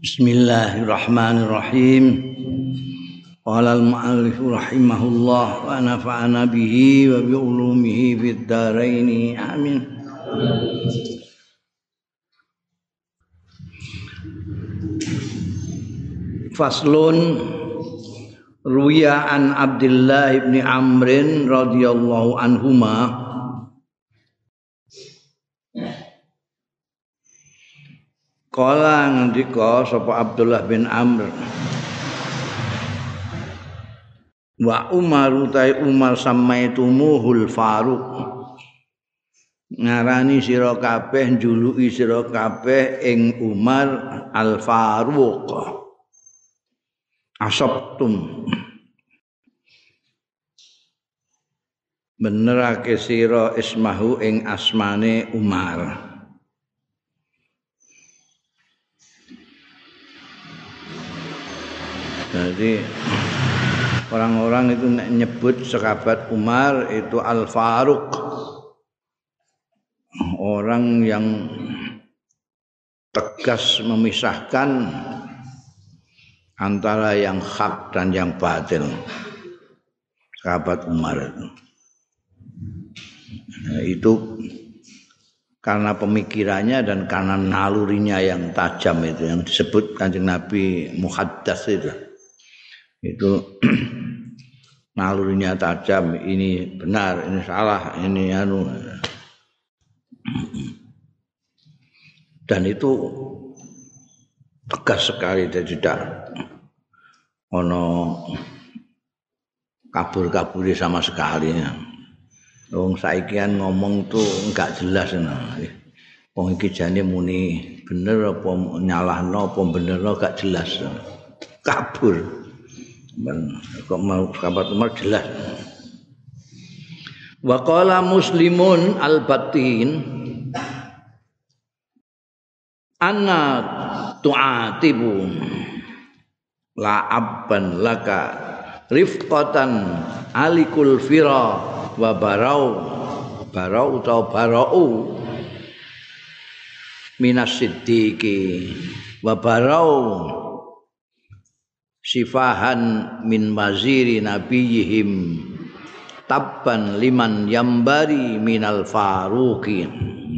Bismillahirrahmanirrahim. Qala al-mu'allif rahimahullah wa nafa'ana bihi wa bi ulumihi fid dharain. Amin. Faslun Ruya an Abdullah ibn Amrin radhiyallahu anhuma Kala ngendika sapa Abdullah bin Amr. Wa Umar utai Umar samaitumuhul Faruq. Ngarani sira kabeh njuluki sira kabeh ing Umar Al Faruq. Asabtum. Benerake sira ismahu ing asmane Umar Jadi orang-orang itu nyebut sekabat Umar itu Al Faruq. Orang yang tegas memisahkan antara yang hak dan yang batil. Sahabat Umar itu. Nah, itu karena pemikirannya dan karena nalurinya yang tajam itu yang disebut kanjeng Nabi Muhaddas itu itu nalurinya tajam ini benar ini salah ini anu dan itu tegas sekali dan tidak ono kabur-kabur sama sekali Wong saikian ngomong tuh enggak jelas nah. Wong iki jane muni bener apa nyalahno apa bener enggak jelas. Kabur. Kok mau sahabat Umar jelas. Wa muslimun al batin anna tu'atibu la abban laka rifqatan alikul fira wa barau barau atau barau minas siddiqi wa barau sifahan min maziri nabiyihim tabban liman yambari minal faruqi.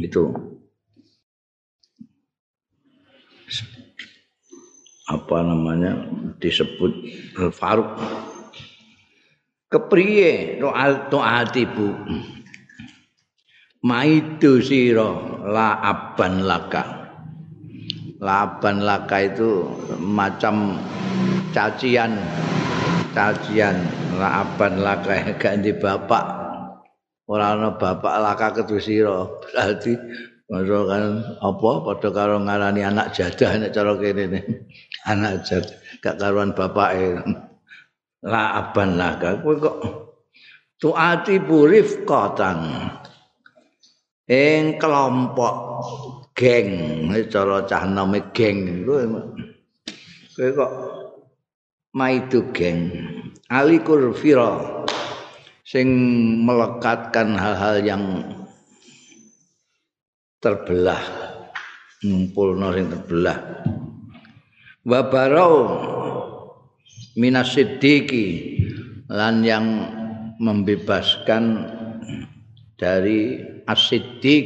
Itu apa namanya? Disebut al faruq. Kepriye? Roal taatibu maidu sira la aban laka laban laka itu macam cacian. Cacian. Laaban laka ganti bapak. Ora ana bapak laka kedusira berarti maksud kan apa? Padha karo ngarani anak jadah nek cara kene ne. Anak jadah. Gak karuan bapake. Laaban laka. Kowe kok tuati burif kotan ing kelompok geng. Cara cah name geng. Kowe kok maitu geng? Alikur fira sing melekatkan hal-hal yang terbelah ngumpulno sing terbelah. Wa barau minasiddiqi lan yang membebaskan dari asiddiq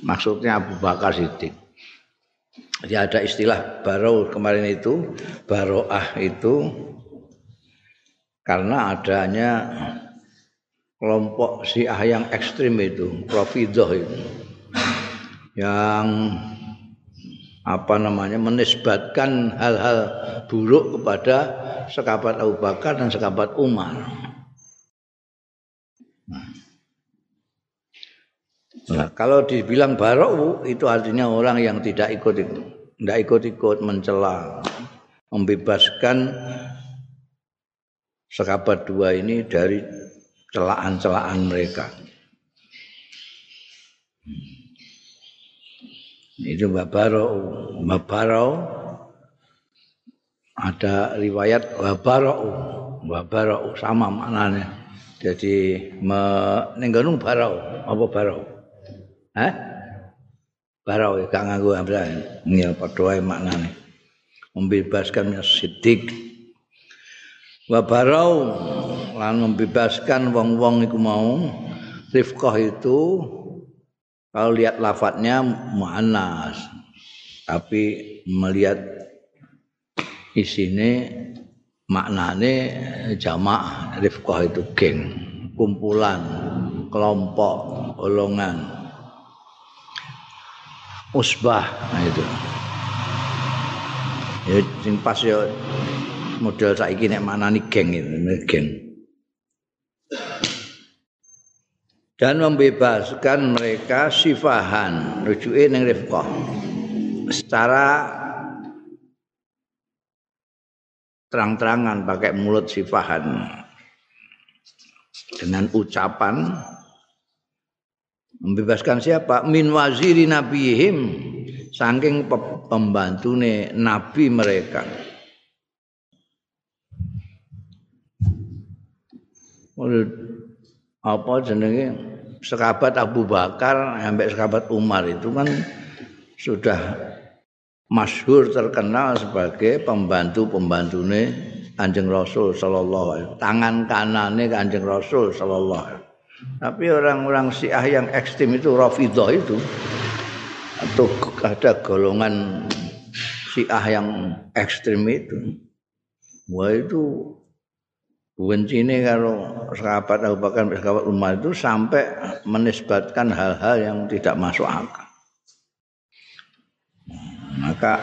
maksudnya Abu Bakar Siddiq Jadi ada istilah barau kemarin itu, baroah itu karena adanya kelompok Syiah yang ekstrim itu, Rafidah itu. Yang apa namanya menisbatkan hal-hal buruk kepada sekabat Abu Bakar dan sekabat Umar. Nah, kalau dibilang barok itu artinya orang yang tidak ikut tidak ikut-ikut mencela, membebaskan sekabat dua ini dari celaan-celaan mereka. Itu Babaro, Babaro ada riwayat Babaro, Babaro sama maknanya. Jadi menengganung barau, apa barau? Hah? Barau gak nganggo ambil. Ya padha maknane. membebaskan sidik wa barau lan membebaskan wong-wong iku mau rifqah itu kalau lihat lafadznya muannas tapi melihat isine maknane jamaah rifqah itu geng kumpulan kelompok golongan usbah. Nah itu. Ya sing pas ya model saiki nek manani geng itu geng. Dan membebaskan mereka sifahan rujuke ning rifqah. Secara terang-terangan pakai mulut sifahan. Dengan ucapan membebaskan siapa? Min waziri nabihim. Saking pembantune nabi mereka. Apa jenenge? Sekabat Abu Bakar sampai sekabat Umar itu kan sudah masyhur terkenal sebagai pembantu-pembantune Kanjeng Rasul sallallahu alaihi tangan kanane Kanjeng Rasul sallallahu alaihi tapi orang-orang Syiah yang ekstrim itu Rafidhah itu atau ada golongan Syiah yang ekstrim itu wah itu bencine kalau sahabat Abu Bakar sahabat Umar itu sampai menisbatkan hal-hal yang tidak masuk akal. Maka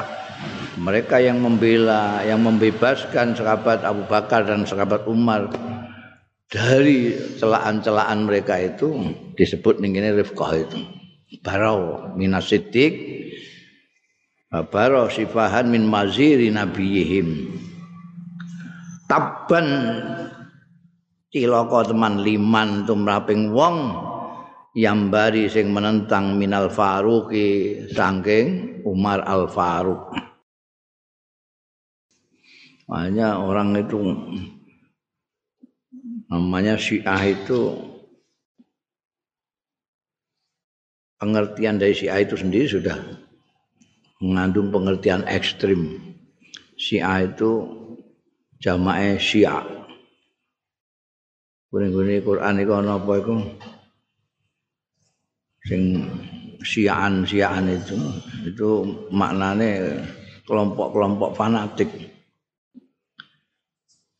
mereka yang membela, yang membebaskan sahabat Abu Bakar dan sahabat Umar dari celaan-celaan mereka itu disebut ning rifqah itu. Barau minasidik Barau sifahan min maziri nabiyihim Taban cilaka teman liman tumraping wong yambari sing menentang minal faruqi saking Umar Al Faruq. Makanya orang itu namanya Syiah itu pengertian dari Syiah itu sendiri sudah mengandung pengertian ekstrim. Syiah itu jamaah Syiah. Gune-gune Quran iku ana apa iku? Sing siaan-siaan itu itu maknanya kelompok-kelompok fanatik.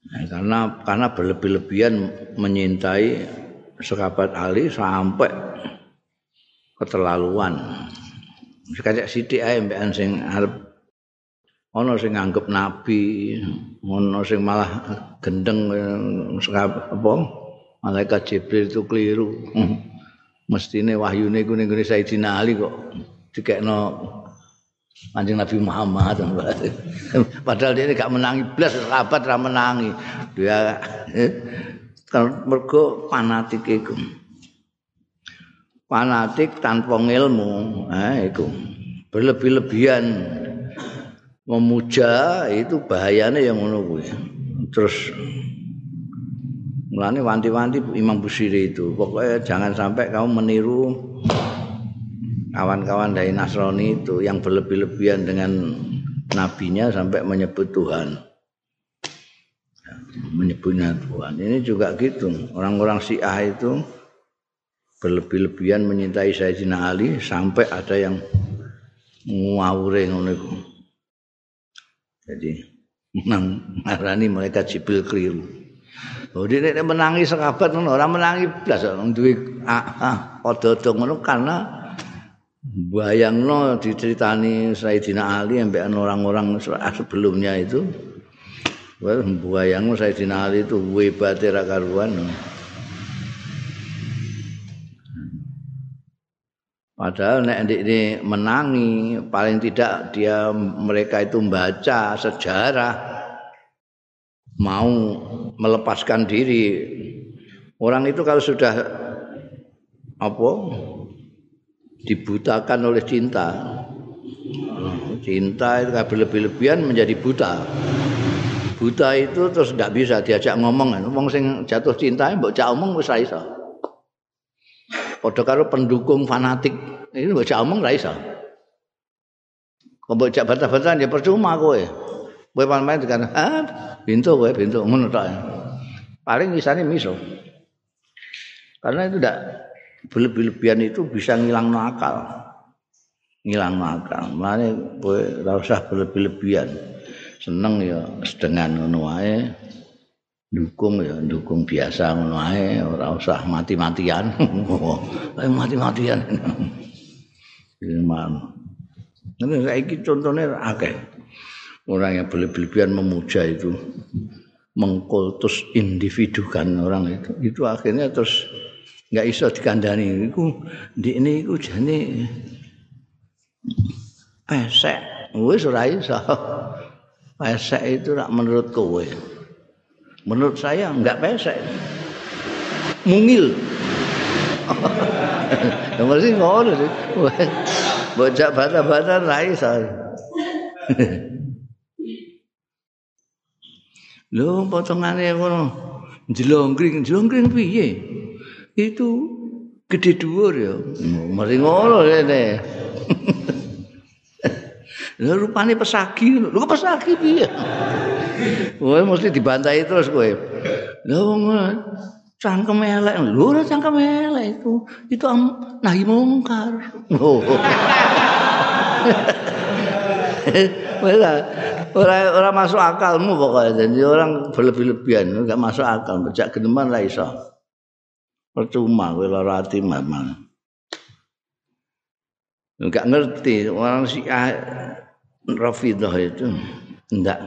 Karena karena berlebih-lebihan menyintai sahabat Ali sampai keterlaluan. Sekajak sithik ae mbekan sing arep ana sing nganggep nabi, ana sing malah gendeng apa malaikat Jibril itu keliru. mestine wahyune ku ning Sayyidina Ali kok dikekno Kanjeng Nabi Muhammad. Padahal dia gak menangi. Blas sahabat ra menangi. Dia eh, mergo fanatik iku. Fanatik tanpa ilmu eh iku. Berlebih-lebihan. Memuja itu bahayanya yang ngono kuwi. Terus Mulane wanti-wanti Imam Busiri itu, pokoknya jangan sampai kamu meniru kawan-kawan dari Nasrani itu yang berlebih-lebihan dengan nabinya sampai menyebut Tuhan. Menyebutnya Tuhan. Ini juga gitu. Orang-orang Syiah itu berlebih-lebihan menyintai Sayyidina Ali sampai ada yang ngawure ngono iku. Jadi ngarani mereka Jibril keliru. Oh dia menangi sahabat ngono ora menangi blas wong duwe padha-padha ngono karena bayangno diceritani Sayyidina Ali ambek orang-orang sebelumnya itu Wah, bayangno Sayyidina Ali itu webate ra karuan. Padahal nek ini menangi paling tidak dia mereka itu membaca sejarah mau melepaskan diri orang itu kalau sudah apa dibutakan oleh cinta. Cinta itu berlebih-lebihan menjadi buta. Buta itu terus tidak bisa diajak ngomong ngomong sing jatuh cinta mbok cak omong wis ra iso. Padha karo pendukung fanatik. Ini mbok cak omong ra iso. Mbok cak bantah-bantahan ya percuma kowe. Kowe main kan ah pintu kowe pintu ngono tok. Paling isane miso. Karena itu tidak berlebihan itu bisa ngilang akal. Ngilang akal. Makanya kowe ora usah berlebihan. Seneng ya sedengan wae. Dukung ya dukung biasa ngono wae, ora usah mati-matian. Mati-matian. Gimana? Ini saiki contohnya akeh. Orang yang berlebihan memuja itu mengkultus individu kan orang itu. Itu akhirnya terus nggak iso dikandani. Iku di ini iku jane pesek. Wis ora iso. Pesek itu rak menurut kowe. Menurut saya nggak pesek. Mungil. Ya mesti ngono sih. Bocah bata-bata ra iso. Lho potongane ngono. Jelongkring, jelongkring piye? Itu gede dhuwur ya. Mari ngono rene. Lha rupane pesagi, lho pesagi piye? Kowe mesti dibantai terus kowe. Lha wong cangkem elek, lho ora cangkem elek itu. Itu nahi mungkar. Oh. Ora ora ora masuk akalmu pokoknya. Jadi orang berlebih-lebihan enggak masuk akal, becak geneman lah iso. Percuma kowe lara ati mamang. Enggak ngerti orang si Rafidah itu enggak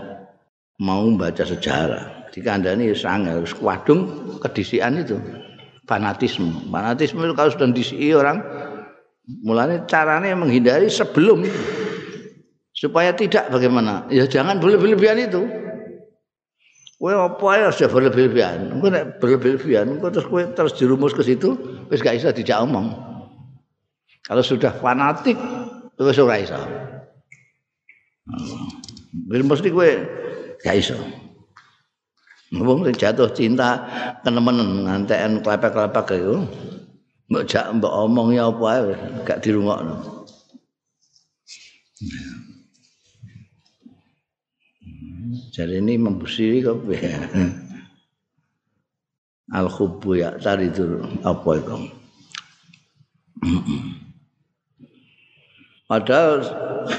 mau baca sejarah. Dikandani sangel wadung kedisian itu fanatisme. Fanatisme itu kalau sudah disii orang mulanya caranya menghindari sebelum supaya tidak bagaimana ya jangan berlebihan itu kowe apa ya sudah berlebihan. Kowe nek berlebihan kowe terus kowe terus jerumus ke situ wis gak bisa dijak omong. Kalau sudah fanatik wis ora iso. Bil mesti kowe gak iso. Wong sing jatuh cinta kenemenen ngantekan klepek-klepek iku mbok jak mbok omong apa ae gak dirungokno. Jadi ini membusiri kok Al khubbu ya tadi itu apa itu? Padahal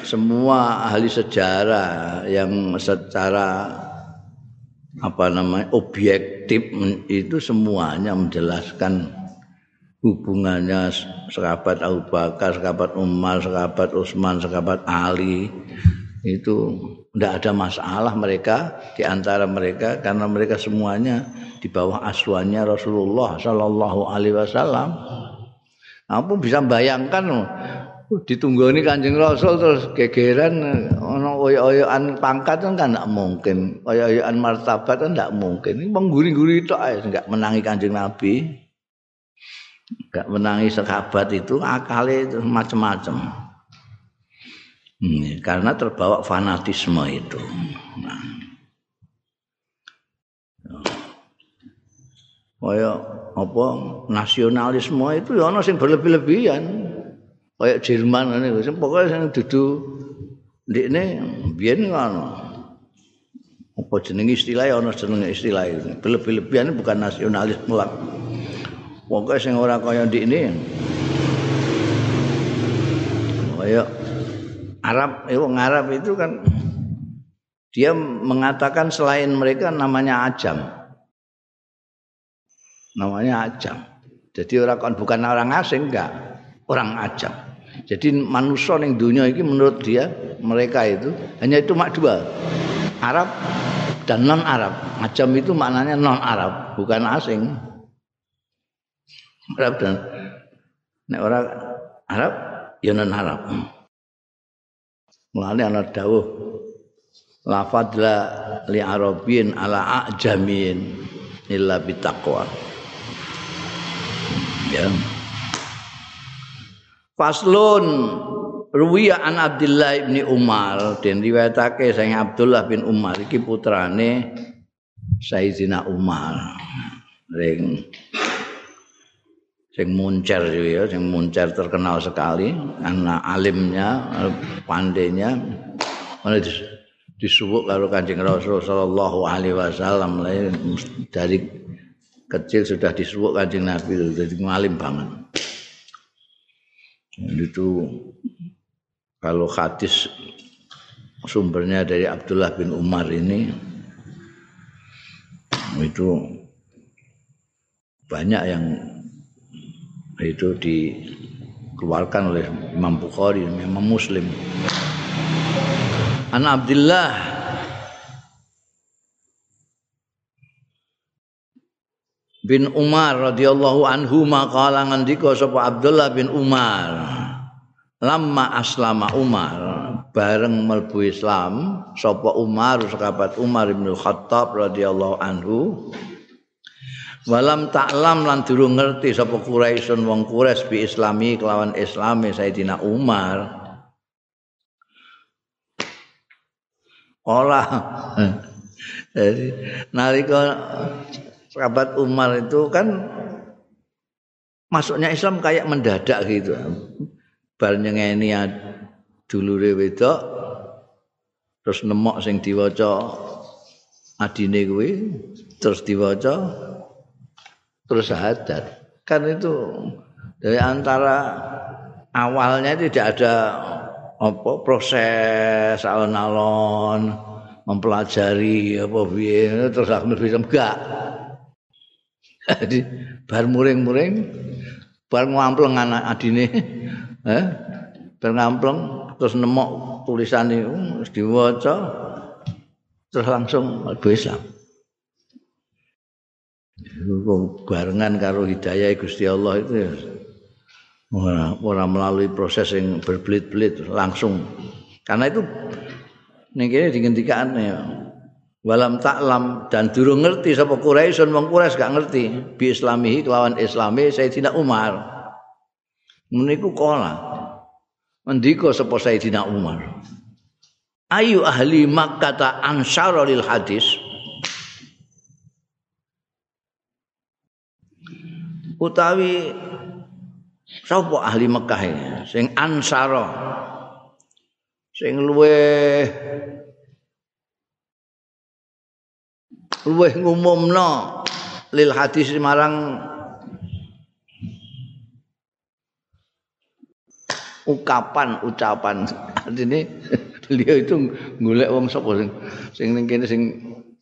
semua ahli sejarah yang secara apa namanya objektif itu semuanya menjelaskan hubungannya sahabat Abu Bakar, sahabat Umar, sahabat Utsman, sahabat Ali itu tidak ada masalah mereka di antara mereka karena mereka semuanya di bawah asuhannya Rasulullah Shallallahu Alaihi Wasallam. Aku bisa bayangkan ditunggu ini kanjeng Rasul terus gegeran ono oyo-oyoan pangkat kan tidak mungkin oyo-oyoan martabat kan tidak mungkin. Ini mengguri-guri itu aja nggak menangi kanjeng Nabi. Nggak menangi sahabat itu akalnya itu macam-macam Hmm, karena terbawa fanatisme itu. Nah. Kaya apa nasionalisme itu ya ana sing berlebih-lebihan. Kayak Jerman ngene sing pokoke sing dudu ndekne biyen ngono. Apa jeneng istilah ya ana jeneng istilah itu. Berlebih-lebihan bukan nasionalisme lah. Pokoke sing ora kaya ndekne. Kaya Arab, eh, wong Arab itu kan dia mengatakan selain mereka namanya ajam. Namanya ajam. Jadi orang kan bukan orang asing enggak, orang ajam. Jadi manusia yang dunia ini menurut dia mereka itu hanya itu mak dua. Arab dan non Arab. Ajam itu maknanya non Arab, bukan asing. Arab dan nek orang Arab ya non Arab. Mulane ana dawuh la fadla li arabin ala ajamin illa bitaqwa. Ya. Faslun ruwiya an Abdullah bin Umar den riwayatake sing Abdullah bin Umar iki putrane Sayyidina Umar ring sing muncer ya sing muncer terkenal sekali karena alimnya pandainya disuwuk karo Kanjeng Rasul sallallahu alaihi wasallam dari kecil sudah disuwuk Kanjeng Nabi jadi ngalim banget. Itu kalau hadis sumbernya dari Abdullah bin Umar ini itu banyak yang itu dikeluarkan oleh Imam Bukhari, Imam Muslim. An Abdullah bin Umar radhiyallahu anhu maqala ngendika sapa Abdullah bin Umar lamma aslama Umar bareng melbu Islam sapa Umar sahabat Umar bin Khattab radhiyallahu anhu Walam taklam lan durung ngerti sapa Quraisyun wong Quraisy bi Islami kelawan Islami Sayyidina Umar. Olah jadi nalika sahabat Umar itu kan masuknya Islam kayak mendadak gitu. Bal nyengeni dulure wedok terus nemok sing diwaca adine kuwi terus diwaca terus syahadat kan itu dari antara awalnya tidak ada apa proses alon-alon mempelajari apa piye terus aku bisa enggak. Jadi bar muring-muring bar ngampleng anak adine eh bar ngampleng terus nemok tulisan itu diwaca terus langsung Islam barengan karo hidayah Gusti Allah itu ya. Ora melalui proses yang berbelit-belit langsung. Karena itu ning kene dingendikane ya. Walam taklam dan durung ngerti sapa Quraisy wong Quraisy gak ngerti. Bi islamihi kelawan islami Sayyidina Umar. Meniku kala mendika sapa Sayyidina Umar. Ayu ahli Makkah ta ansar lil hadis utawi sapa ahli Mekah ini? Sing ansara. Sing luwe luwe ngumumno lil hadis marang ukapan ucapan. Artinya beliau itu golek wong sapa sing sing ning kene sing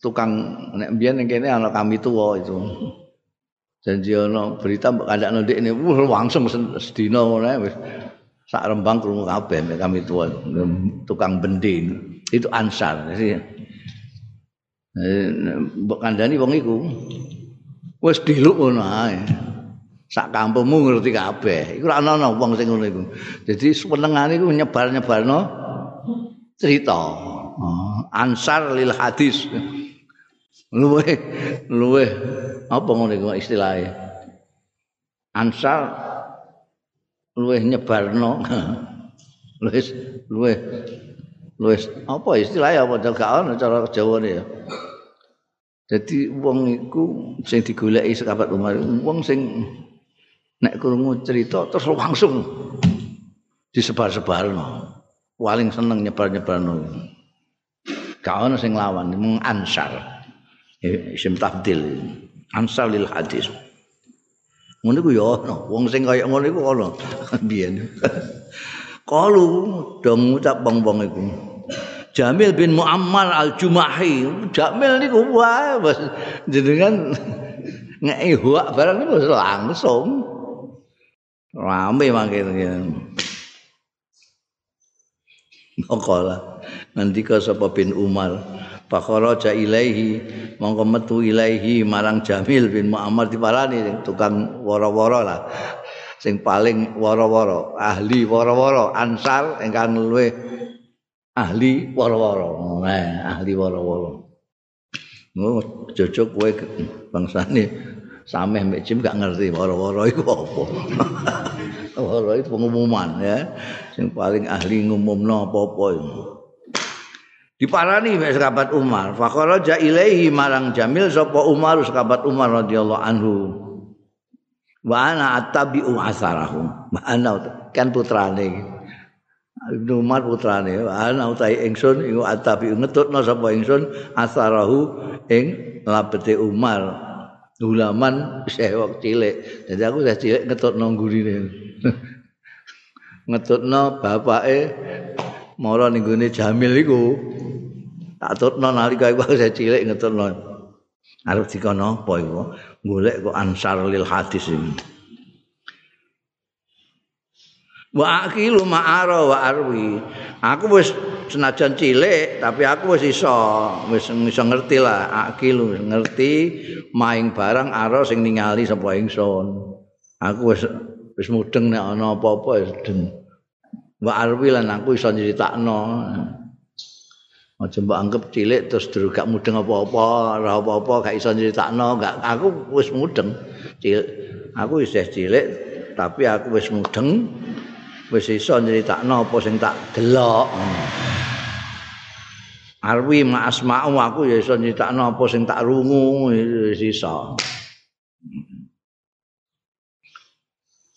tukang nek mbiyen ning kene ana kami tuwa itu janji ana berita mbok kandakno ndek wah langsung sedina ngono wis. Sak rembang krungu kabeh kami tua tukang bendin itu ansar jadi mbok kandhani wong iku wis diluk ngono ae. Sak kampungmu ngerti kabeh. Iku ora ana wong sing ngono iku. Dadi senengane iku nyebar-nyebarno cerita. Oh, ansar lil hadis luwe luwe apa ngono iku istilahnya? Ansar luwe nyebarno. Luwe luwe luwe apa istilahnya apa? Gak ono cara Jawa ya. Jadi wong iku sing digoleki sekabat Umar wong sing nek krungu cerita terus langsung disebar-sebarno. Paling seneng nyebar-nyebarno. Gak ono sing lawan mung ansar isim tafdil. Ansal lil hadis. Ngono iku ya ana. Wong sing kaya ngono iku ana. Biyen. Kalu dong ngucap bong-bong iku. Jamil bin Muammar al-Jumahi. Jamil niku wae jenengan ngeki huak barang niku langsung. Rame mangke Okola nanti ke sapa bin Umar Fakharaja ilaihi mongko metu ilaihi marang Jamil bin Muammar diparani tukang woro-woro lah. Sing paling woro-woro, ahli woro-woro, ansar ingkang luwe ahli woro-woro. Nah, ahli woro-woro. Oh, cocok kowe bangsane sameh mek jim gak ngerti woro-woro iku apa. woro itu pengumuman ya. Sing paling ahli ngumumno apa-apa itu. Diparani mek sahabat Umar. Faqaraja ilaihi marang Jamil sapa Umar? Sahabat Umar radhiyallahu anhu. Wa ana attabi'u asarahum ana kan putrane. Ibnu Umar putrane. Ana utahe ingsun iku atabi ngetutno sapa ingsun asarahu ing labete Umar. Ulaman sewok cilik. Jadi aku wis cilik ngetutno gurine ngetutno bapake mara ning Jamil iku tak tutno nalika iku wis cilik ngetutno arep dikono apa iku? Golek kok ansar lil hadis ini. Wa akilu ma'ara wa arwi. Aku wis senajan cilik tapi aku wis iso wis iso ngerti lah. Akilu ngerti maing barang aro sing ningali sapa ingsun. Aku wis wis mudeng nek ana apa-apa wis den. Wa arwi lan aku iso nyritakno aja mbok anggap cilik terus durung gak mudeng apa-apa ora apa-apa gak iso nyritakno gak aku wis mudeng cilik aku wis cilik tapi aku wis mudeng wis iso nyritakno apa sing tak delok. Arwi ma asma'u aku ya iso nyritakno apa sing tak rungu wis iso.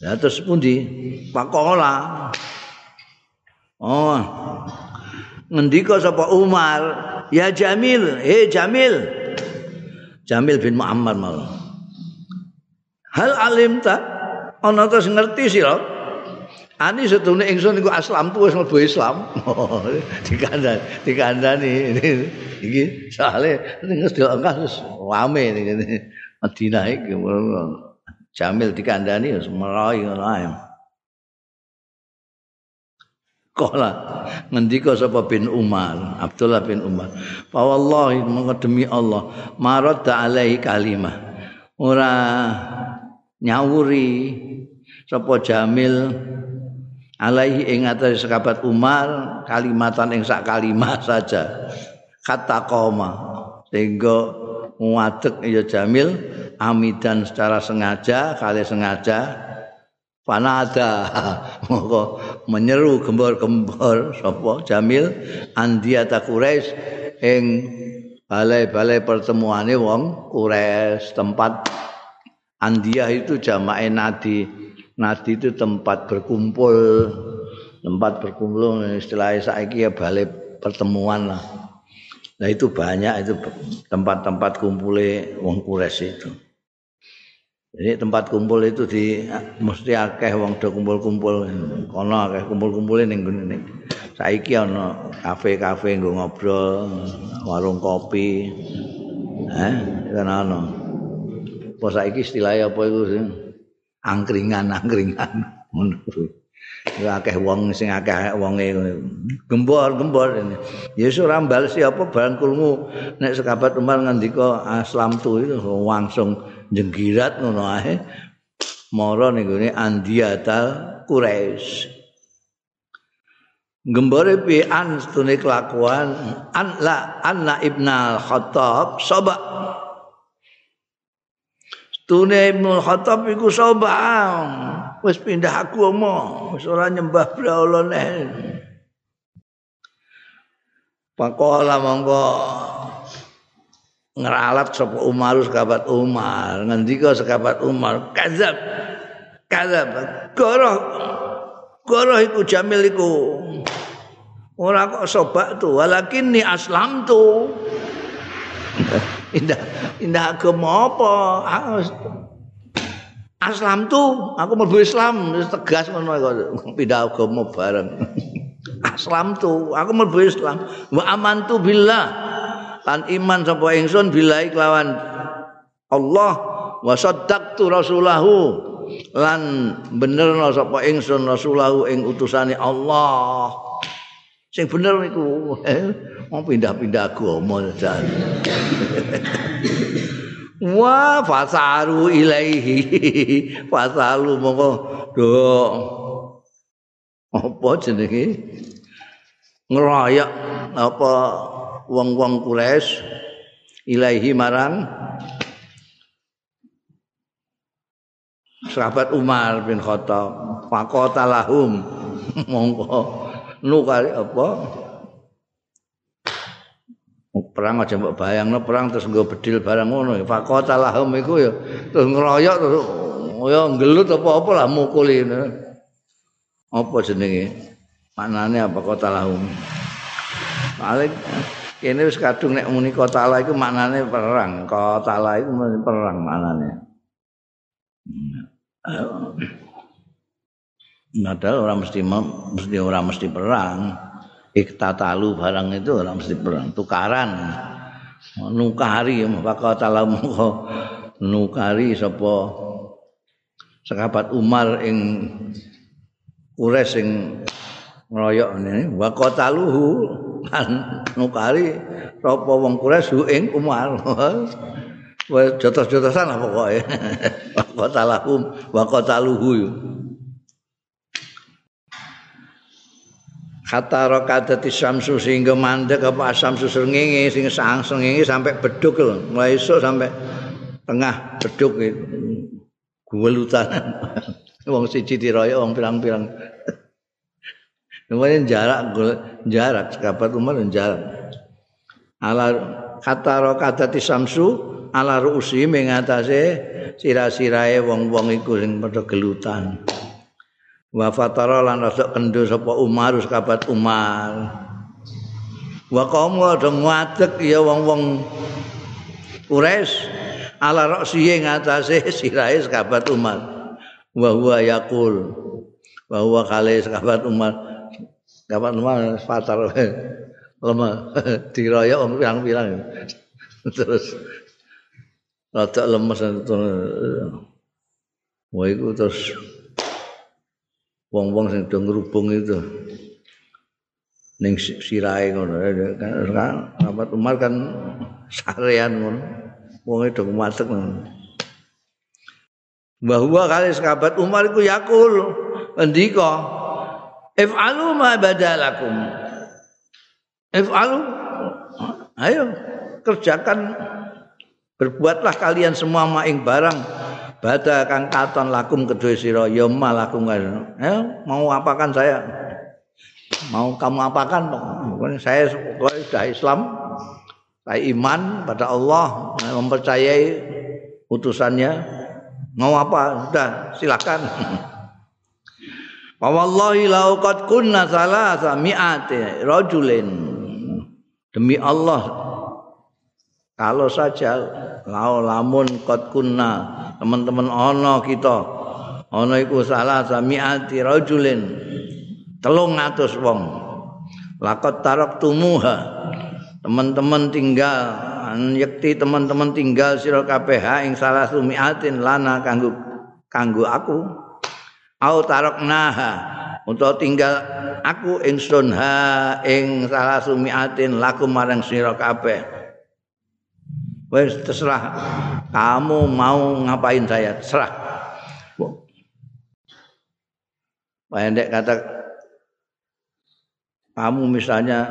Ya terus pundi? Pakola. Oh. Ngendika sapa Umar, "Ya Jamil, eh Jamil." Jamil bin Muhammad mal. Hal alimta ana terus ngerti sih Ani setune ingsun iku aslam tuh wis mlebu Islam. dikandani, dikandani iki wis diangkat wis rame ngene. Madinah iki Jamil dikandani wis merai ngono ae. Kala ngendika sapa bin Umar, Abdullah bin Umar. Fa wallahi demi Allah, maradda alaihi kalimah. Ora nyawuri sapa Jamil alaihi ing atase sekabat Umar kalimatan ing sak kalimat saja kata koma sehingga muadek ya Jamil amidan secara sengaja kali sengaja panada moko menyeru gembor-gembor sapa Jamil andiata Quraisy ing balai-balai pertemuane wong Quraisy tempat Andia itu jamae nadi Nadi itu tempat berkumpul, tempat berkumpul istilahnya saiki ya balik pertemuan lah. Nah itu banyak itu tempat-tempat kumpulnya wong kures itu. Jadi tempat kumpul itu di mesti akeh wong do kumpul-kumpul kono akeh kumpul-kumpul ning ngene. Saiki ana kafe-kafe nggo ngobrol, warung kopi. Eh, kan ana. Apa saiki istilahnya apa itu sih? angkringan-angkringan ngono Ya akeh wong sing akeh wonge gembor-gembor ini. Ya ora mbales apa kulmu nek sekabat Umar ngendika aslam tu itu langsung jenggirat ngono ae. Mara ning gone Andiatal Quraisy. Gembore pi an stune kelakuan an la anna ibnal khattab sabak Tune Ibnu Khattab iku sobang. Wis pindah agama, wis ora nyembah brahala neh. Pakola monggo ngeralat sapa Umar sekabat Umar, ngendika sekabat Umar, kadzab. Kadzab. Goroh. Goroh iku Jamil iku. Ora kok sobak tu, walakin ni aslam tu. indah indah agama apa aslam tu aku mlebu Islam tegas ngono pindah agama bareng aslam tu aku mlebu Islam wa amantu billah lan iman sapa ingsun billahi kelawan Allah. Wa saddaqtu rasulahu. Lan benerno sapa ingsun rasulahu ing utusane Allah. Sing bener niku. Mau pindah-pindah agama jan Wah, fasaru ilaihi. Fasalu mongko do apa jenenge? Ngeroyok apa wong-wong Quraisy ilaihi marang sahabat Umar bin Khattab. Faqata lahum. Mongko nu kali apa perang aja mbok bayangno perang terus nggo bedil barang ngono faqata lahum iku ya terus ngeroyok terus ya nggelut apa-apa lah mukuli apa jenenge? Maknane apa? Kota lahum. Paling kene wis kadung nek muni kota iku maknane perang kota lah iku perang maknane Padahal orang mesti mesti orang mesti perang. Iktatalu barang itu orang mesti perang. Tukaran. Nukari maka talamu nukari sapa sekabat Umar ing Quraisy sing ngroyok ini wa qataluhu kan nukari sapa wong Quraisy ing Umar. Wis jotos-jotosan lah pokoke. Wa qatalahum wa qataluhu. Kata rokadati samsu sehingga mandek apa samsu sengenge sing sang sengenge sampai beduk lho. Mulai esuk sampai tengah beduk itu guwelutan. Wong siji diroyok wong pirang-pirang Kemudian jarak jarak sekabat umar jarak. Ala kata rokadati samsu ala ruusi mengatasi sira-sirae wong-wong iku sing padha gelutan. Wa fatara lan rasa kendo sapa Umar sekabat Umar. Wa qaum ada ngadeg ya wong-wong Quraisy ala ruusi ngatasi sirae sekabat Umar. Wa huwa yaqul wa huwa kale sekabat Umar Kapan mah pacar lemah. Diroyok om pirang-pirang. Terus. Rada lemes. Wah itu terus. Wong-wong sing do ngrubung itu. Ning sirahe ngono. Kan Ahmad Umar kan sarean ngono. Wong do matek ngono. Bahwa kali sahabat Umar iku yakul. Ndika If'alu ma badalakum. If'alu. Ayo kerjakan. Berbuatlah kalian semua maing barang. Bada kang katon lakum kedua sira ya malakum ya, mau apakan saya? Mau kamu apakan? Saya sudah Islam saya iman pada Allah mempercayai utusannya mau apa? Sudah silakan Wa wallahi lau qad kunna salasa mi'ati rajulin. Demi Allah kalau saja lau lamun qad kunna teman-teman ana kita ana iku salasa mi'ati rajulin. 300 wong. Laqad taraktumuha. Teman-teman tinggal yakti teman-teman tinggal sira kabeh ing salah sumiatin lana kanggo kanggo aku au taraknaha untuk tinggal aku ingsun ha ing salah sumiatin laku marang sira kabeh. Wis terserah. Kamu mau ngapain saya? Terserah. Pendek kata kamu misalnya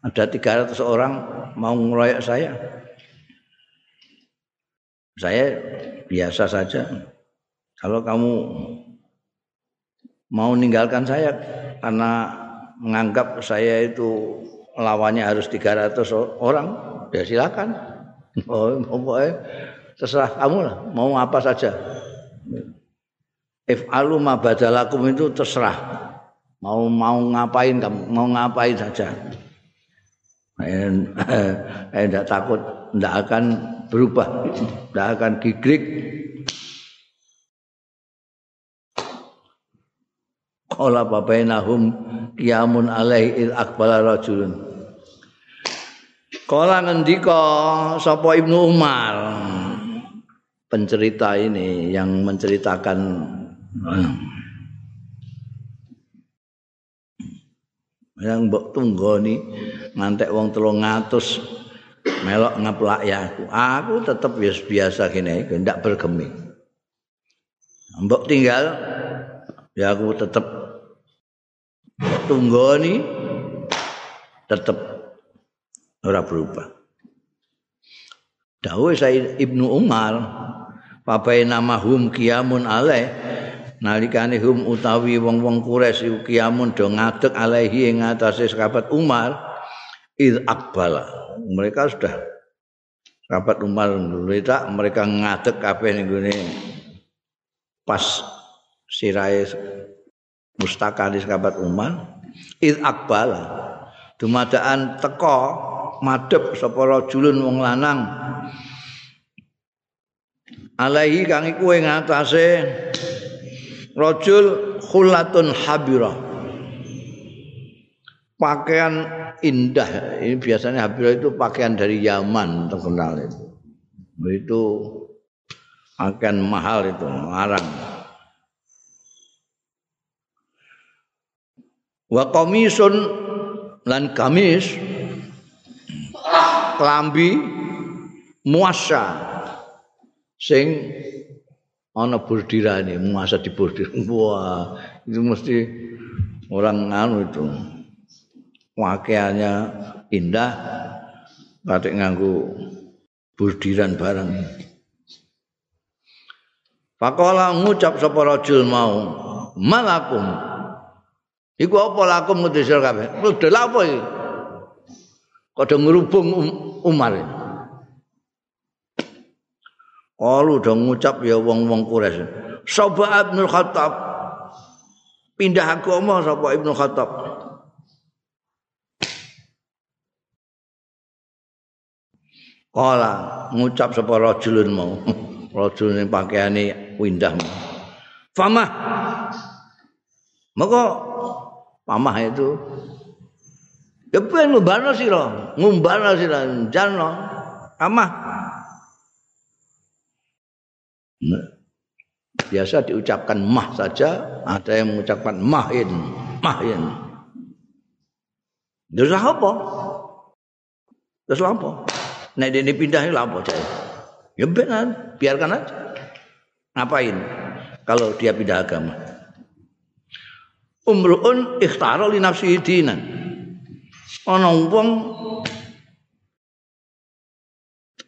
ada 300 orang mau ngeroyok saya. Saya biasa saja kalau kamu mau meninggalkan saya karena menganggap saya itu lawannya harus 300 orang, ya silakan. Oh, pokoknya terserah kamu lah, mau apa saja. If alu ma badalakum itu terserah. Mau mau ngapain kamu, mau ngapain saja. Saya tidak takut, tidak akan berubah, tidak akan gigrik qala bainahum qiyamun alaihi il akbala rajulun. Kala ngendika sapa Ibnu Umar pencerita ini yang menceritakan yang mbok tunggoni ngantek wong 300 melok ngeplak ya aku. Aku tetep biasa biasa gini ndak bergeming. Mbok tinggal ya aku tetep tunggoni tetap ora berubah. Dawuh saya Ibnu Umar papai nama hum kiamun alaih nalikane hum utawi wong-wong Quraisy kiamun do ngadeg alaihi ing atase sahabat Umar id akbala. Mereka sudah sahabat Umar mereka mereka ngadeg kabeh ning pas sirahe mustakali sahabat Umar id akbala. Dumadaan teko madhep sapa rajulun wong lanang. Alaihi kang iku ing atase rajul khulatun habira pakaian indah. Ini biasanya habira itu pakaian dari Yaman terkenal itu. Itu pakaian mahal itu larang wa qamisun lan kamis klambi muasa sing ana bordirane muasa di bordir wah itu mesti orang anu itu. Pakaiannya indah katik nganggo bordiran barang Pakola ngucap sapa rajul mau malakum Iku apa lakum ngudisir kabeh? Udah lah apa iki? Kode ngerubung um, Umar. Kalau udah ngucap ya wong-wong Quraisy. Soba Ibnu Khattab pindah agama sapa Ibnu Khattab. Kala ngucap sapa rajulun mau. Rajul ning pakaiane windah. Famah. Maka mamah itu. Ya ben ngumbarno sira ngumbarno sira jano amah nah, biasa diucapkan mah saja ada yang mengucapkan mahin mahin. Terus apa? Terus apa? Nek ini pindah ini apa cah ya biarkan aja. Ngapain? Kalau dia pindah agama umruun ikhtara li nafsihi dinan. Ana wong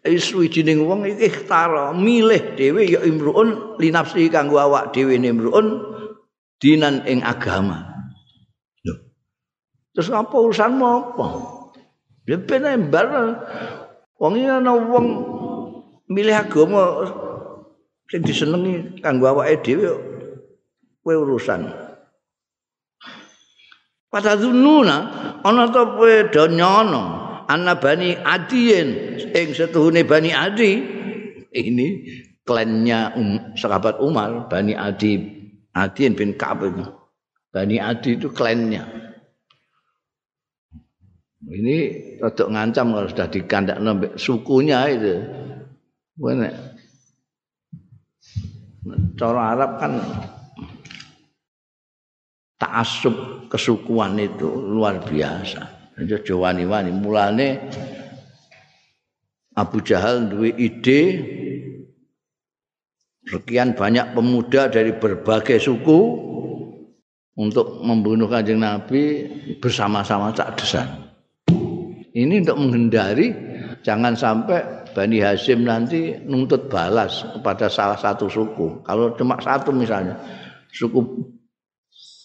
iswijining wong iki ikhtara milih dhewe ya imruun li nafsihi kanggo awak dhewe imruun dinan ing agama. Lho. Terus apa urusanmu apa? Ya ben embar wong iki ana wong milih agama sing disenengi kanggo awake dhewe kowe urusan Pada dununa ana ta do nyono ana bani adiyen ing setuhune bani adi. Ini klannya um, sahabat Umar bani adi adiyen bin Ka'ab bani adi itu klannya. Ini rodok ngancam kalau sudah dikandak sukunya itu. Benar. Cara Arab kan taasub kesukuan itu luar biasa. Jadi wani-wani mulane Abu Jahal duwe ide sekian banyak pemuda dari berbagai suku untuk membunuh kanjeng Nabi bersama-sama cak desan. Ini untuk menghindari jangan sampai Bani Hasim nanti nuntut balas kepada salah satu suku. Kalau cuma satu misalnya, suku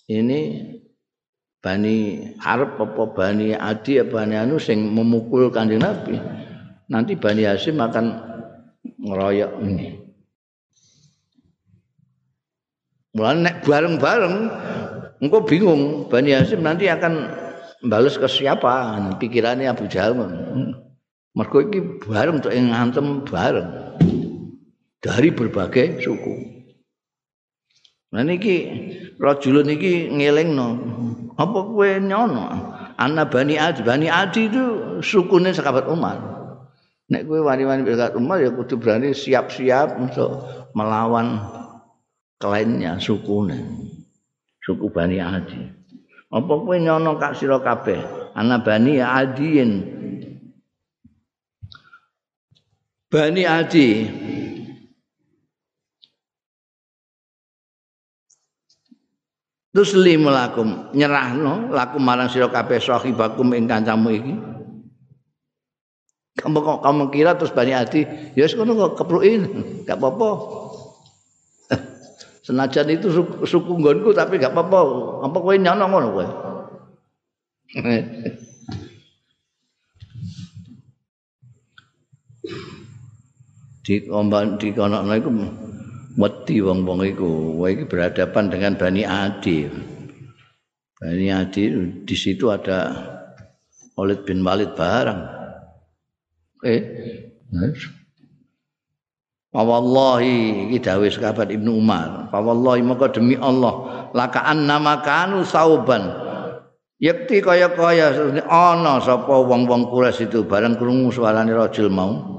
ini Bani Arab apa Bani Adi apa Bani Anu sing memukul kanjeng Nabi. Nanti Bani Hasim akan ngeroyok ini. Mulai nek bareng-bareng engkau bingung Bani Hasim nanti akan balas ke siapa? Pikirannya Abu Jahal. Mereka ini bareng untuk ngantem bareng. Dari berbagai suku Nah niki rajulun niki ngelingno. Apa kowe nyono? Ana Bani Adi, Bani Adi itu sukune sahabat Umar. Nek kowe wani-wani sahabat Umar ya kudu berani siap-siap untuk melawan kliennya sukune. Suku Bani Adi. Apa kowe nyono kak sira kabeh? Ana Bani Adiin. Bani Adi tuslim lakum nyerahno lakum marang sira kabeh sahibakum ing kancamu iki. Kamu kok kamu kira terus bani adi ya wis ngono kok keprukin gak apa-apa. Senajan itu suku, suku nggonku tapi gak apa-apa. Apa kowe nyono ngono kowe? Di omban di kono iku wedi wong-wong iku. Kowe iki berhadapan dengan Bani Adi. Bani Adi di situ ada Khalid bin Walid barang. Eh, Wallahi iki dawuh sahabat Ibnu Umar. Wallahi maka demi Allah lakaan nama kanu sauban. Yakti kaya-kaya ana sapa wong-wong Quraisy itu bareng krungu suarane rajul mau.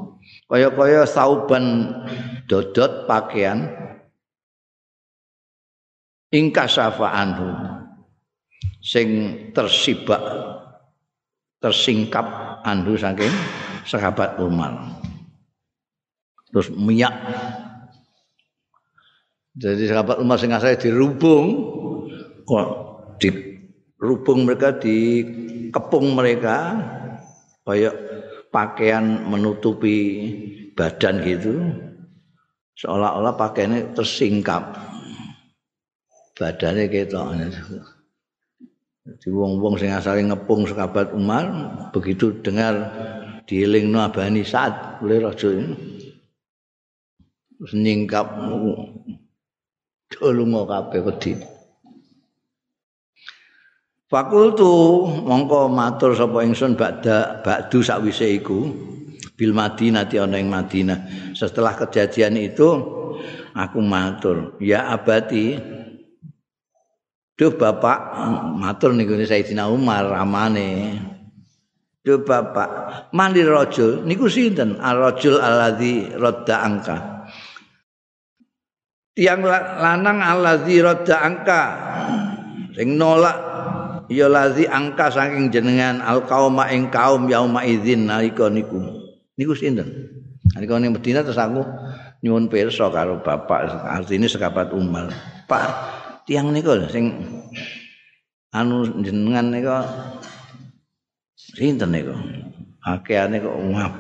Kaya-kaya sauban dodot pakaian ingkasafa anhu sing tersibak tersingkap anhu saking sahabat Umar. terus minyak jadi sahabat Umar sing asale dirubung kok di rubung mereka di kepung mereka kayak pakaian menutupi badan gitu seolah-olah pakaiannya tersingkap. Badannya gitu di wong-wong sing asale ngepung sahabat Umar begitu dengar dielingno abani saat oleh raja ini. Terus nyingkap. Dolungo kabeh wedi Fakultu mongko matur sapa ingsun bakda bakdu sakwise iku bil Madinah ana ing Madinah. Setelah kejadian itu aku matur, ya abati Duh Bapak matur niku Sayyidina Umar ramane. Duh Bapak, mandi rajul niku sinten? Ar-rajul alladzi radda angka. tiang lanang allazi radda angka sing nolak ya lazi angka saking jenengan al qauma ing kaum yauma idzin nalika niku. Niku sinten? Nalika ning Madinah terus aku nyuwun pirsa karo bapak artine sekabat umal pak tiang niku sing anu jenengan niku. Sinten niku? Akeane kok ngap.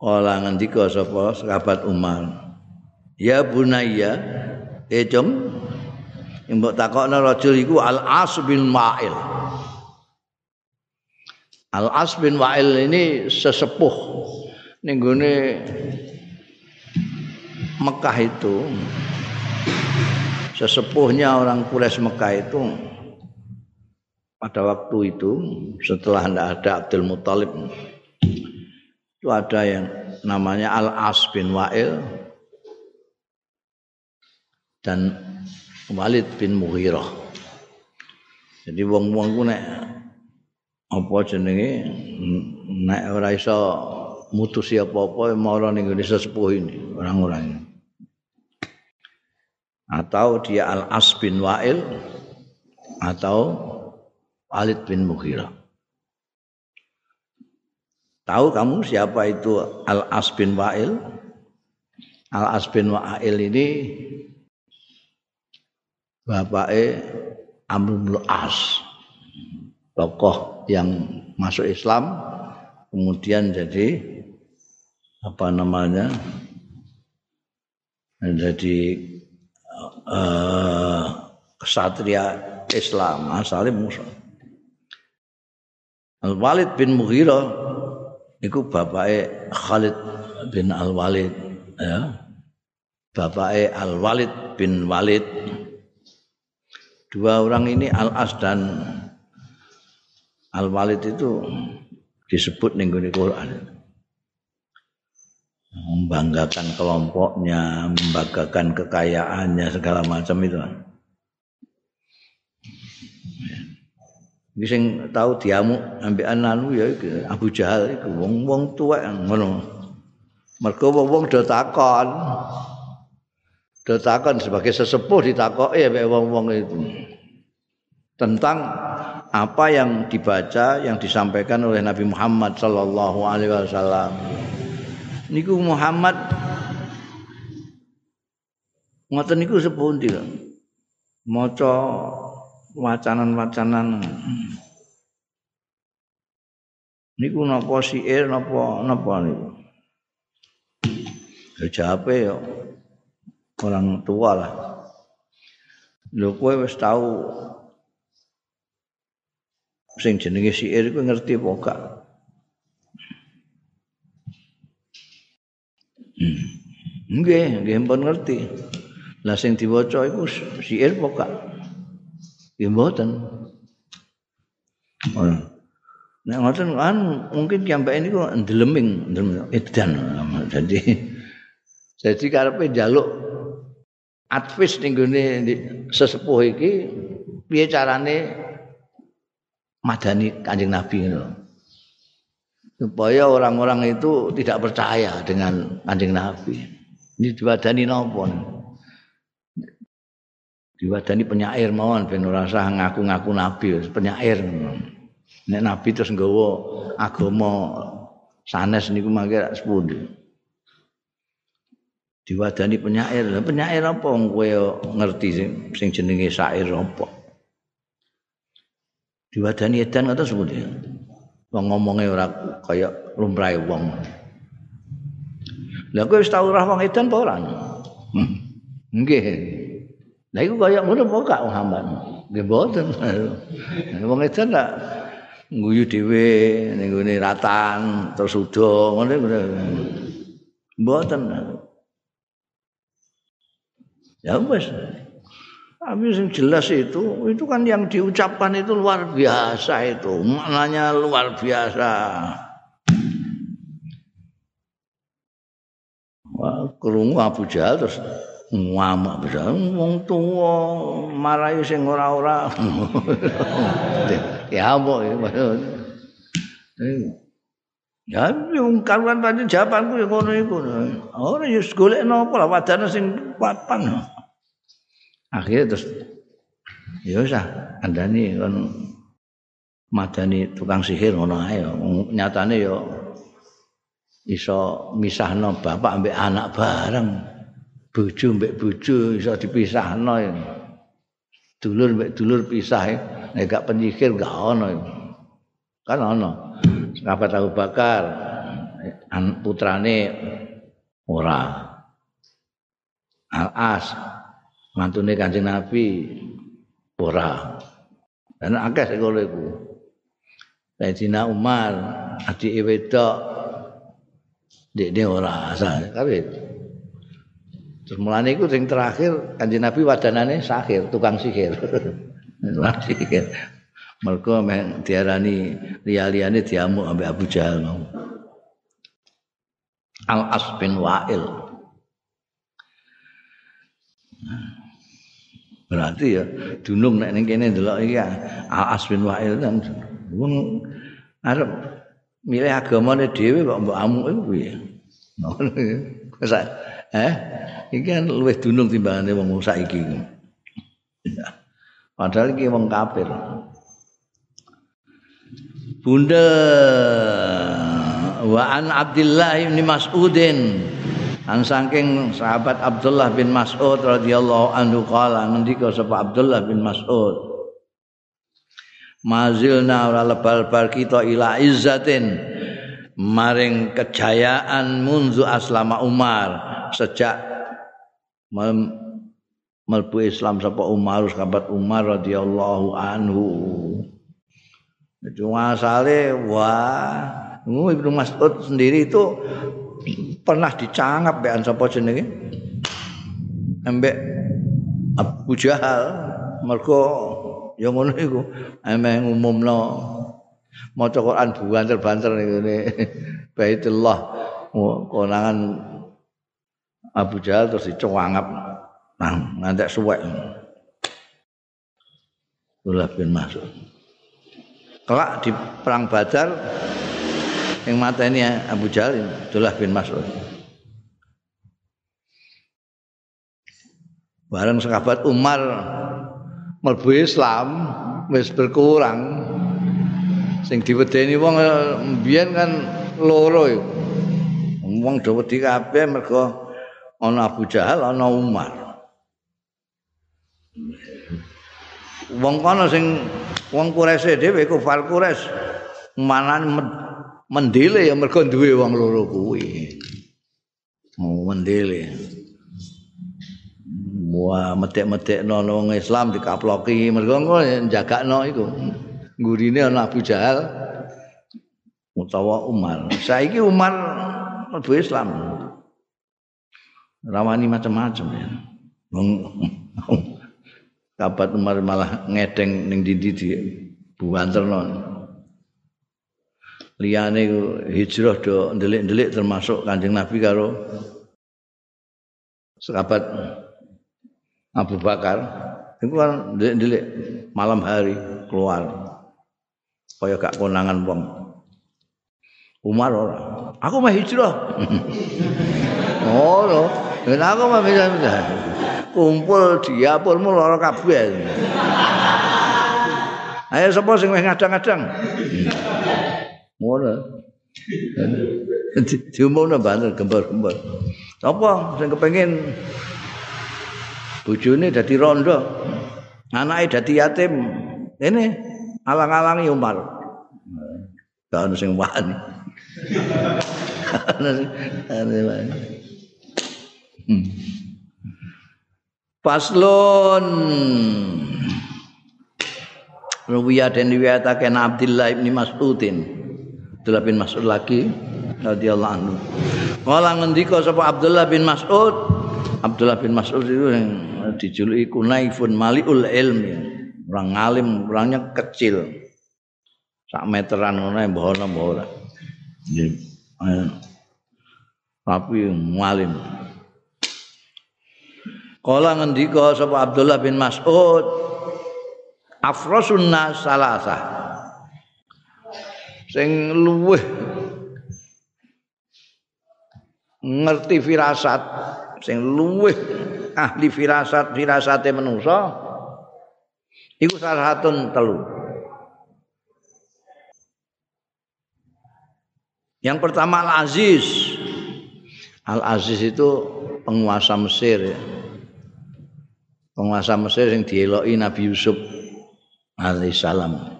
Kala ngendika sapa sahabat Umar? Ya bunayya, eh jom. Mbok takokno rajul iku Al As bin Wa'il. Al As bin Wa'il ini sesepuh ning Mekah itu. Sesepuhnya orang Quraisy Mekah itu pada waktu itu setelah ada Abdul Muthalib itu ada yang namanya Al As bin Wa'il dan Walid bin Mughirah. Jadi wong-wong ku nek apa jenenge nek ora iso mutusi apa-apa mara ning Indonesia sepuh ini orang-orang ini. Atau dia Al-As bin Wa'il atau Walid bin Mughirah. Tahu kamu siapa itu Al-As bin Wa'il? Al-As bin Wa'il ini bapake Amr bin As tokoh yang masuk Islam kemudian jadi apa namanya jadi uh, kesatria Islam asalnya musuh Al Walid bin Mughirah itu bapaknya Khalid bin Al Walid ya. Bapaknya Al Walid bin Walid dua orang ini Al As dan Al Walid itu disebut ning Quran membanggakan kelompoknya, membanggakan kekayaannya segala macam itu. Iki sing tahu diamu ambek anu ya Abu Jahal iku wong-wong tuwek ngono. Mergo wong-wong do takon. Ditakon sebagai sesepuh ditakoki ya wong-wong itu tentang apa yang dibaca yang disampaikan oleh Nabi Muhammad sallallahu alaihi wasallam. Niku Muhammad ngoten niku sepundi lho. Maca wacanan-wacanan. Niku napa siir napa napa niku. Jawabe yo orang tua lah. Lho kowe wis tau sing jenenge syair kowe ngerti apa gak? Hmm. Nggih, nggih pun ngerti. Lah sing diwaca iku syair apa gak? Ya mboten. Nek ngoten kan mungkin kiambak ini kok ndeleming, edan. Jadi jadi karepe njaluk advis ning gone sesepuh iki piye carane madani Kanjeng Nabi ngono. Supaya orang-orang itu tidak percaya dengan Kanjeng Nabi. Ini diwadani napa? Diwadani penyair mawon ben ora usah ngaku-ngaku nabi, penyair. Nek nabi terus nggawa agama sanes niku mangke sepundi. Diwadani penyair. Penyair apa kowe ngerti sing sing jenenge syair apa? Diwadani edan ngoten sepundi. Wong ngomonge ora kaya lumrahe wong. Lah kowe wis tau ora wong edan apa ora? Hmm. Nggih. Lah iku kaya ngono apa gak Muhammad? Nggih mboten. Wong edan tak nguyu dhewe ning ratan terus udo ngono mboten. Ya wis. Tapi yang jelas itu, itu kan yang diucapkan itu luar biasa itu, maknanya luar biasa. Kerungu Abu Jahal terus ngamuk bisa wong tuwa marahi sing ora-ora. Ya apa ya? Wong karuan pancen jawabanku ya ngono iku. Ora ya golek napa lah wadane sing papan akhirnya terus ya usah andani kon madani tukang sihir ngono ae nyatane ya iso misahno bapak ambek anak bareng bojo mbek bojo iso dipisahno ya. Dulur mbek dulur pisah ya. Nek gak penyikir gak ono ya. Kan ono. Sahabat Abu Bakar putrane ora. Al-As mantune Kanjeng Nabi ora. Dan akeh sing ngono iku. Sayyidina Umar adik wedok Dek ora asal. Kabeh Terus mulane iku sing terakhir Kanjeng Nabi wadanane sahir, tukang sihir. Sihir. Meh diarani liya-liyane diamuk ambek Abu Jahal mau. Al As bin Wa'il. Berarti ya dunung nek ning kene ndelok iki Al As bin Wa'il kan wong arep milih agamane dhewe kok mbok amuk iku. Ngono ya. Eh? iki kan luwih dunung timbangane wong saiki. Padahal iki wong kafir. Bunda wa an Abdullah bin Mas'udin an saking sahabat Abdullah bin Mas'ud radhiyallahu anhu kala ngendika sapa Abdullah bin Mas'ud Mazilna ora lebal-bal kita ila izzatin maring kejayaan munzu aslama Umar sejak melbu Islam sapa Umar sahabat Umar radhiyallahu anhu. Itu asale wah, Ibnu Mas'ud sendiri itu pernah dicangap bean sapa jenenge? Embek Abu Jahal. Mergo ya ngono iku. Emeh ngumumno maca Quran banter-banter ngene. Baitullah konangan Abu Jahal terus dicowangap nah ngantek suwek. Abdullah bin Mas'ud kelak di perang Badar yang mata ini Abu Jahal Abdullah bin Mas'ud. Bareng sahabat Umar melbu Islam wis berkurang. Sing diwedeni wong mbiyen kan loro wong do wedi kabeh mergo ana Abu Jahal ana Umar. Wong kono sing wong Quraisy dhewe kufar Quraisy manan mendele ya mergo duwe wong loro kuwi mau mendele Wah, metek-metek no wong Islam dikaploki mergo ngono jagakno iku. Gurine ana Abu Jahal utawa Umar. Saiki Umar mlebu Islam. rawani macam-macam ya. Sahabat Umar malah ngedeng ning dindi di buanterno. Liyane hijrah do ndelik-ndelik termasuk Kanjeng Nabi karo sahabat Abu Bakar. Itu kan ndelik-ndelik malam hari keluar. Kaya gak konangan wong. Umar ora. Aku mah hijrah. Oh no. Aku mah bisa kumpul diapurmu lara kabeh. Ayo sapa sing wis ngadang-ngadang? Ngono. Diumumno banter gembar-gembar. Sapa sing kepengin bojone dadi rondo, anake dadi yatim. Ini alang-alangi Umar. Gak ono sing wani. Hmm. Faslun Ruwiyah dan riwayatake Abdullah bin Mas'udin. Abdullah bin Mas'ud lagi radhiyallahu anhu. Kala ngendika sapa Abdullah bin Mas'ud, Abdullah bin Mas'ud itu yang dijuluki kunaifun maliul ilmi. Orang alim, orangnya kecil. Sak meteran ngono mbah ana mbah ora. Tapi ngalim. Kala ngendika sapa Abdullah bin Mas'ud afrasun nas salasa. Sing luweh ngerti firasat, sing luweh ahli firasat, firasate manusa iku salah satu telu. Yang pertama Al-Aziz. Al-Aziz itu penguasa Mesir ya. penguasa Mesir yang dieloki Nabi Yusuf alaihissalam.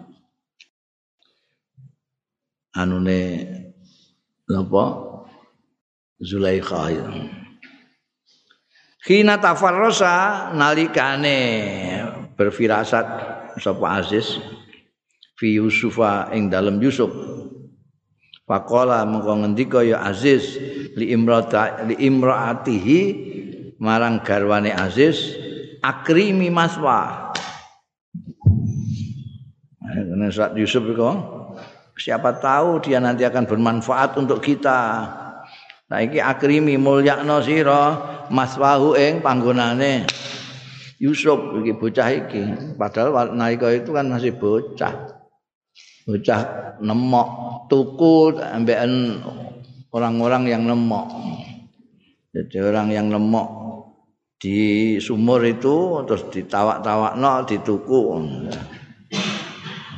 Anune napa Zulaikha ya. Khina tafarrasa nalikane berfirasat sapa Aziz fi Yusufa ing dalam Yusuf. Faqala mengko ngendika ya Aziz li imrata li imraatihi marang garwane Aziz akrimi maswa. Saat Yusuf itu siapa tahu dia nanti akan bermanfaat untuk kita. Nah iki akrimi mulyakno sira maswahu ing panggonane Yusuf iki bocah iki. Padahal nalika itu kan masih bocah. Bocah nemok tuku ambekan orang-orang yang nemok. Jadi orang yang nemok di sumur itu terus ditawak-tawak no dituku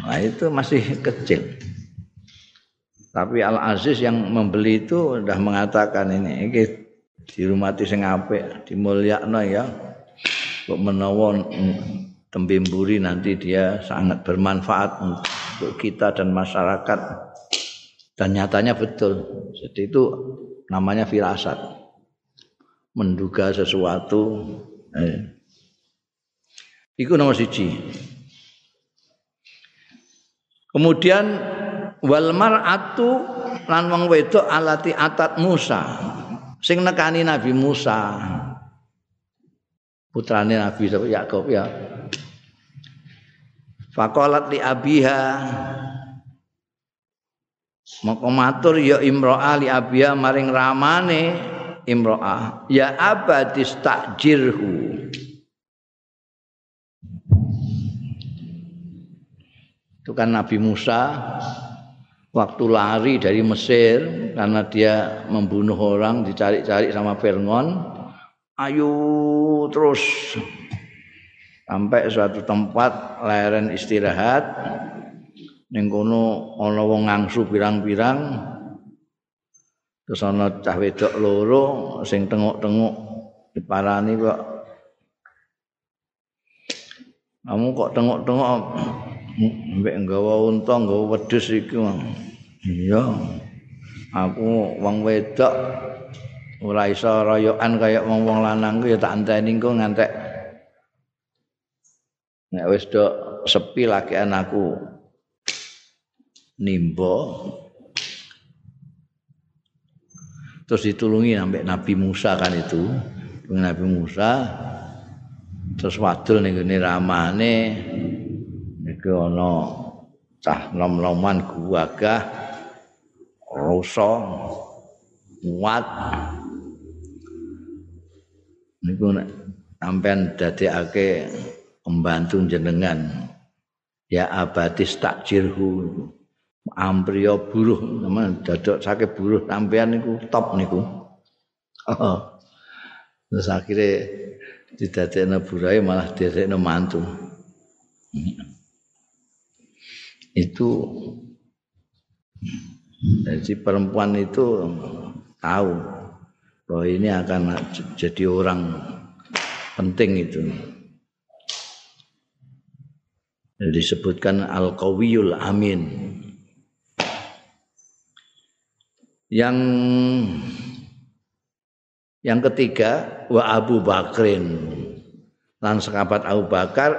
nah itu masih kecil tapi Al Aziz yang membeli itu sudah mengatakan ini ini di rumah sing apik dimulyakno ya. Kok menawa tembimburi nanti dia sangat bermanfaat untuk kita dan masyarakat. Dan nyatanya betul. Jadi itu namanya firasat. Menduga sesuatu. Eh. Iku nomor siji. Kemudian wal mar'atu lan wong wedok alati atat Musa. Sing nekani Nabi Musa. Putrane Nabi Yakub ya. Fakolat li abiha. Maka matur ya imro'a li abiha maring ramane imro'ah. Ya abadis takjirhu. Itu kan Nabi Musa waktu lari dari Mesir karena dia membunuh orang dicari-cari sama Fir'aun. Ayo terus. Sampai suatu tempat leren istirahat. Ning kono ana wong ngangsu pirang-pirang. Terus ana cah wedok loro sing tenguk-tenguk diparani kok. Kamu kok tenguk-tenguk mbek nggawa unta, nggawa wedhus iki. Iya. Aku wong wedok ora iso royokan kaya wong-wong lanang ku ya tak anteni engko ngantek nek wis do sepi lagi anakku nimba terus ditulungi sampai Nabi Musa kan itu Nabi Musa terus wadul ngene ramane niku ana cah nom-noman guwagah rusa kuat niku sampean dadekake pembantu jenengan ya abatis takjirhu ampriya buruh teman dadok sakit buruh sampean niku top niku. Oh. terus akhirnya didadekno burai malah didadekno mantu itu jadi perempuan itu tahu bahwa ini akan jadi orang penting itu. Disebutkan al-qawiyul amin. Yang yang ketiga wa Abu Bakrin lan sahabat Abu Bakar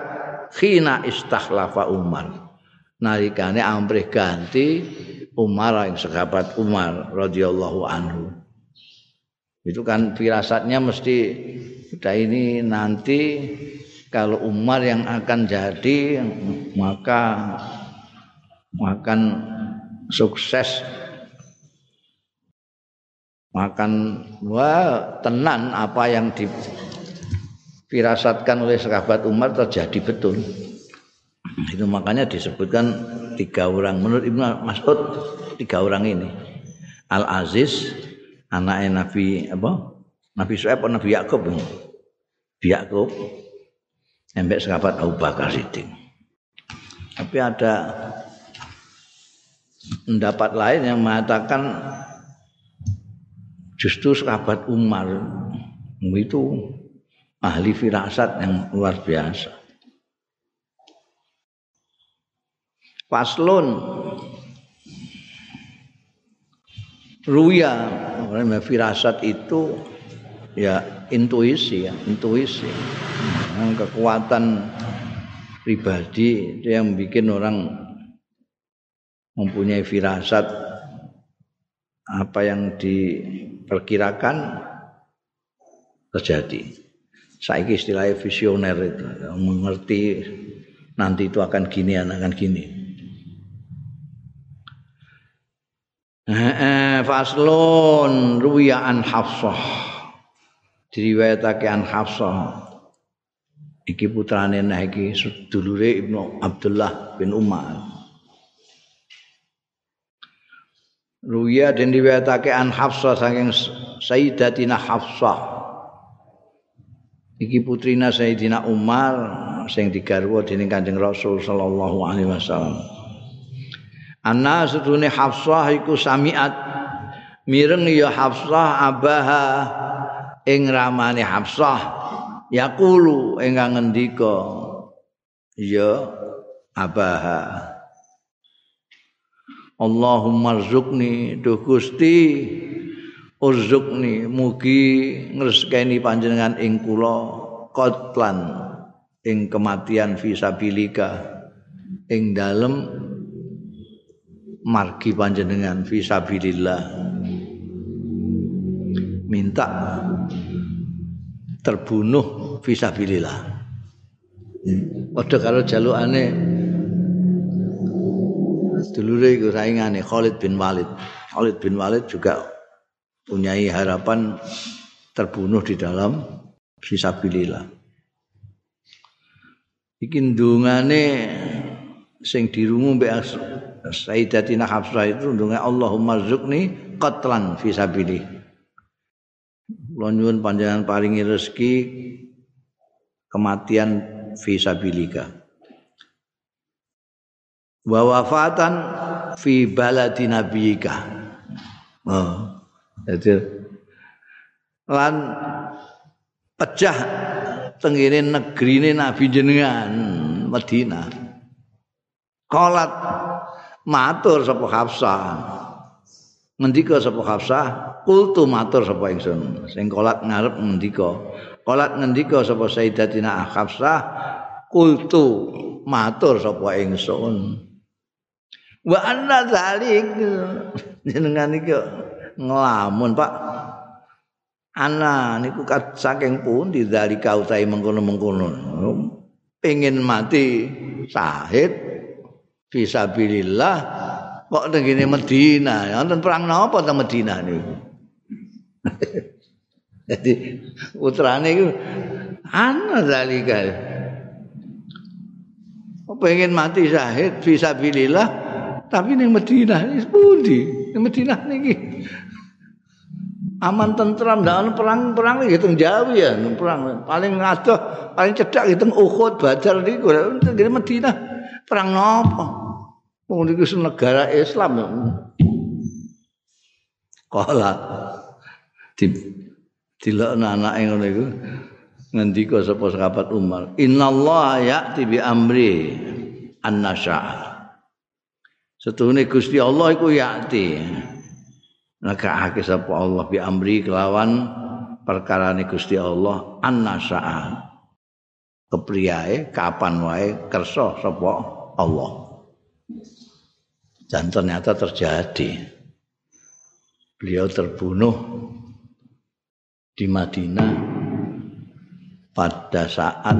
khina istakhlafa Umar. Nalikane amrih ganti Umar yang sahabat Umar radhiyallahu anhu. Itu kan firasatnya mesti kita ini nanti kalau Umar yang akan jadi maka makan sukses makan wah tenan apa yang difirasatkan oleh sahabat Umar terjadi betul itu makanya disebutkan tiga orang menurut Ibnu Mas'ud tiga orang ini Al Aziz anaknya Nabi apa Nabi Suhaib atau Nabi Yakub Yakub embek sahabat Abu Bakar Siddiq. Tapi ada pendapat lain yang mengatakan justru sahabat Umar itu ahli firasat yang luar biasa. Paslon. Ruya, firasat itu ya intuisi ya intuisi. Nah, kekuatan pribadi itu yang bikin orang mempunyai firasat apa yang diperkirakan terjadi. Saya istilahnya visioner itu. Mengerti nanti itu akan gini akan gini Faslun ruya an hafsah. Diriwayatake an Hafsah. Iki putrane nah iki sedulure Ibnu Abdullah bin Umar. Ruya dan riwayatake an Hafsah saking Sayyidatina Hafsah. Iki putrina Sayyidina Umar sing digarwa dening Kanjeng Rasul sallallahu alaihi wasallam Anna sedune Hafsah iku samiat. Mireng ya Hafsah abaha. Ing ramane Hafsah. Yaqulu ingkang ngendika ya abaha. Allahumma rzuqni duh Gusti urzuqni mugi ngreskeni panjenengan ing kula qatlan ing kematian fisabilika ing dalem margi panjenengan fisabilillah minta terbunuh fisabilillah. Padha karo jalukane dulure iku saingane Khalid bin Walid. Khalid bin Walid juga punya harapan terbunuh di dalam fisabilillah. Iki ndungane sing dirungu mbek Sayyidatina Hafsah itu ndunga Allahumma rzuqni qatlan fisabilillah. Kula nyuwun panjenengan paringi rezeki kematian fisabilika. Wa wafatan fi baladi nabiyika. Oh. Jadi lan pecah tenggine negrine nabi jenengan Madinah. Qalat matur sapa Hafsah. Ngendika sapa Hafsah, kultu matur sapa ingsun. Sing kolat ngarep ngendika. Kolat ngendika sapa Sayyidatina Hafsah kultu matur sapa ingsun. Wa anna zalik jenengan iki ngelamun Pak. Ana niku saking pun di zalika utahe mengkono-mengkono? Pengen mati syahid fisabilillah kok tengene Medina? Wonten perang napa teng Medina niku? Jadi putrane iku ana zalika? Pengen mati syahid fisabilillah tapi ning Madinah wis pundi ning Madinah niki? Aman tentram dan perang-perang iki teng Jawi ya perang. Paling ngadoh paling cedhak iki teng Uhud Badar niku. Teng Madinah perang napa wong niku negara Islam ya. Kala di dilokno anake ngono iku ngendika sapa sahabat Umar innallaha ya'ti bi amri annasya Setuhune Gusti Allah iku ya'ti. Nekake sapa Allah bi amri kelawan perkarane Gusti Allah annasya kepriyae kapan wae kersa sapa Allah dan ternyata terjadi beliau terbunuh di Madinah pada saat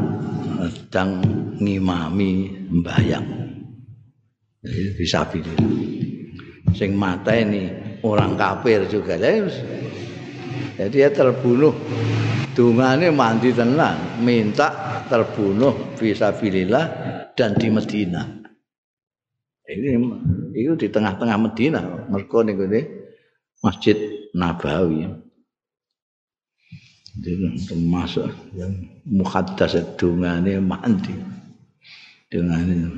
sedang ngimami mbayang. Bisa pilih. Sing mata ini orang kafir juga. Jadi dia terbunuh. Dungane mandi tenang, minta terbunuh fisabilillah dan di Medina. Ini itu di tengah-tengah Medina, mereka nih Masjid Nabawi. termasuk yang muhaddas dungane mandi dungane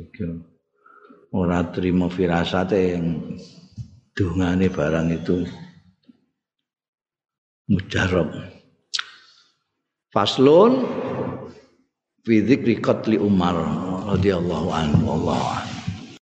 iki ora trimo firasate yang dungane barang itu mujarab. Faslun fi dzikri qatli umar radhiyallahu anhu. Wallahu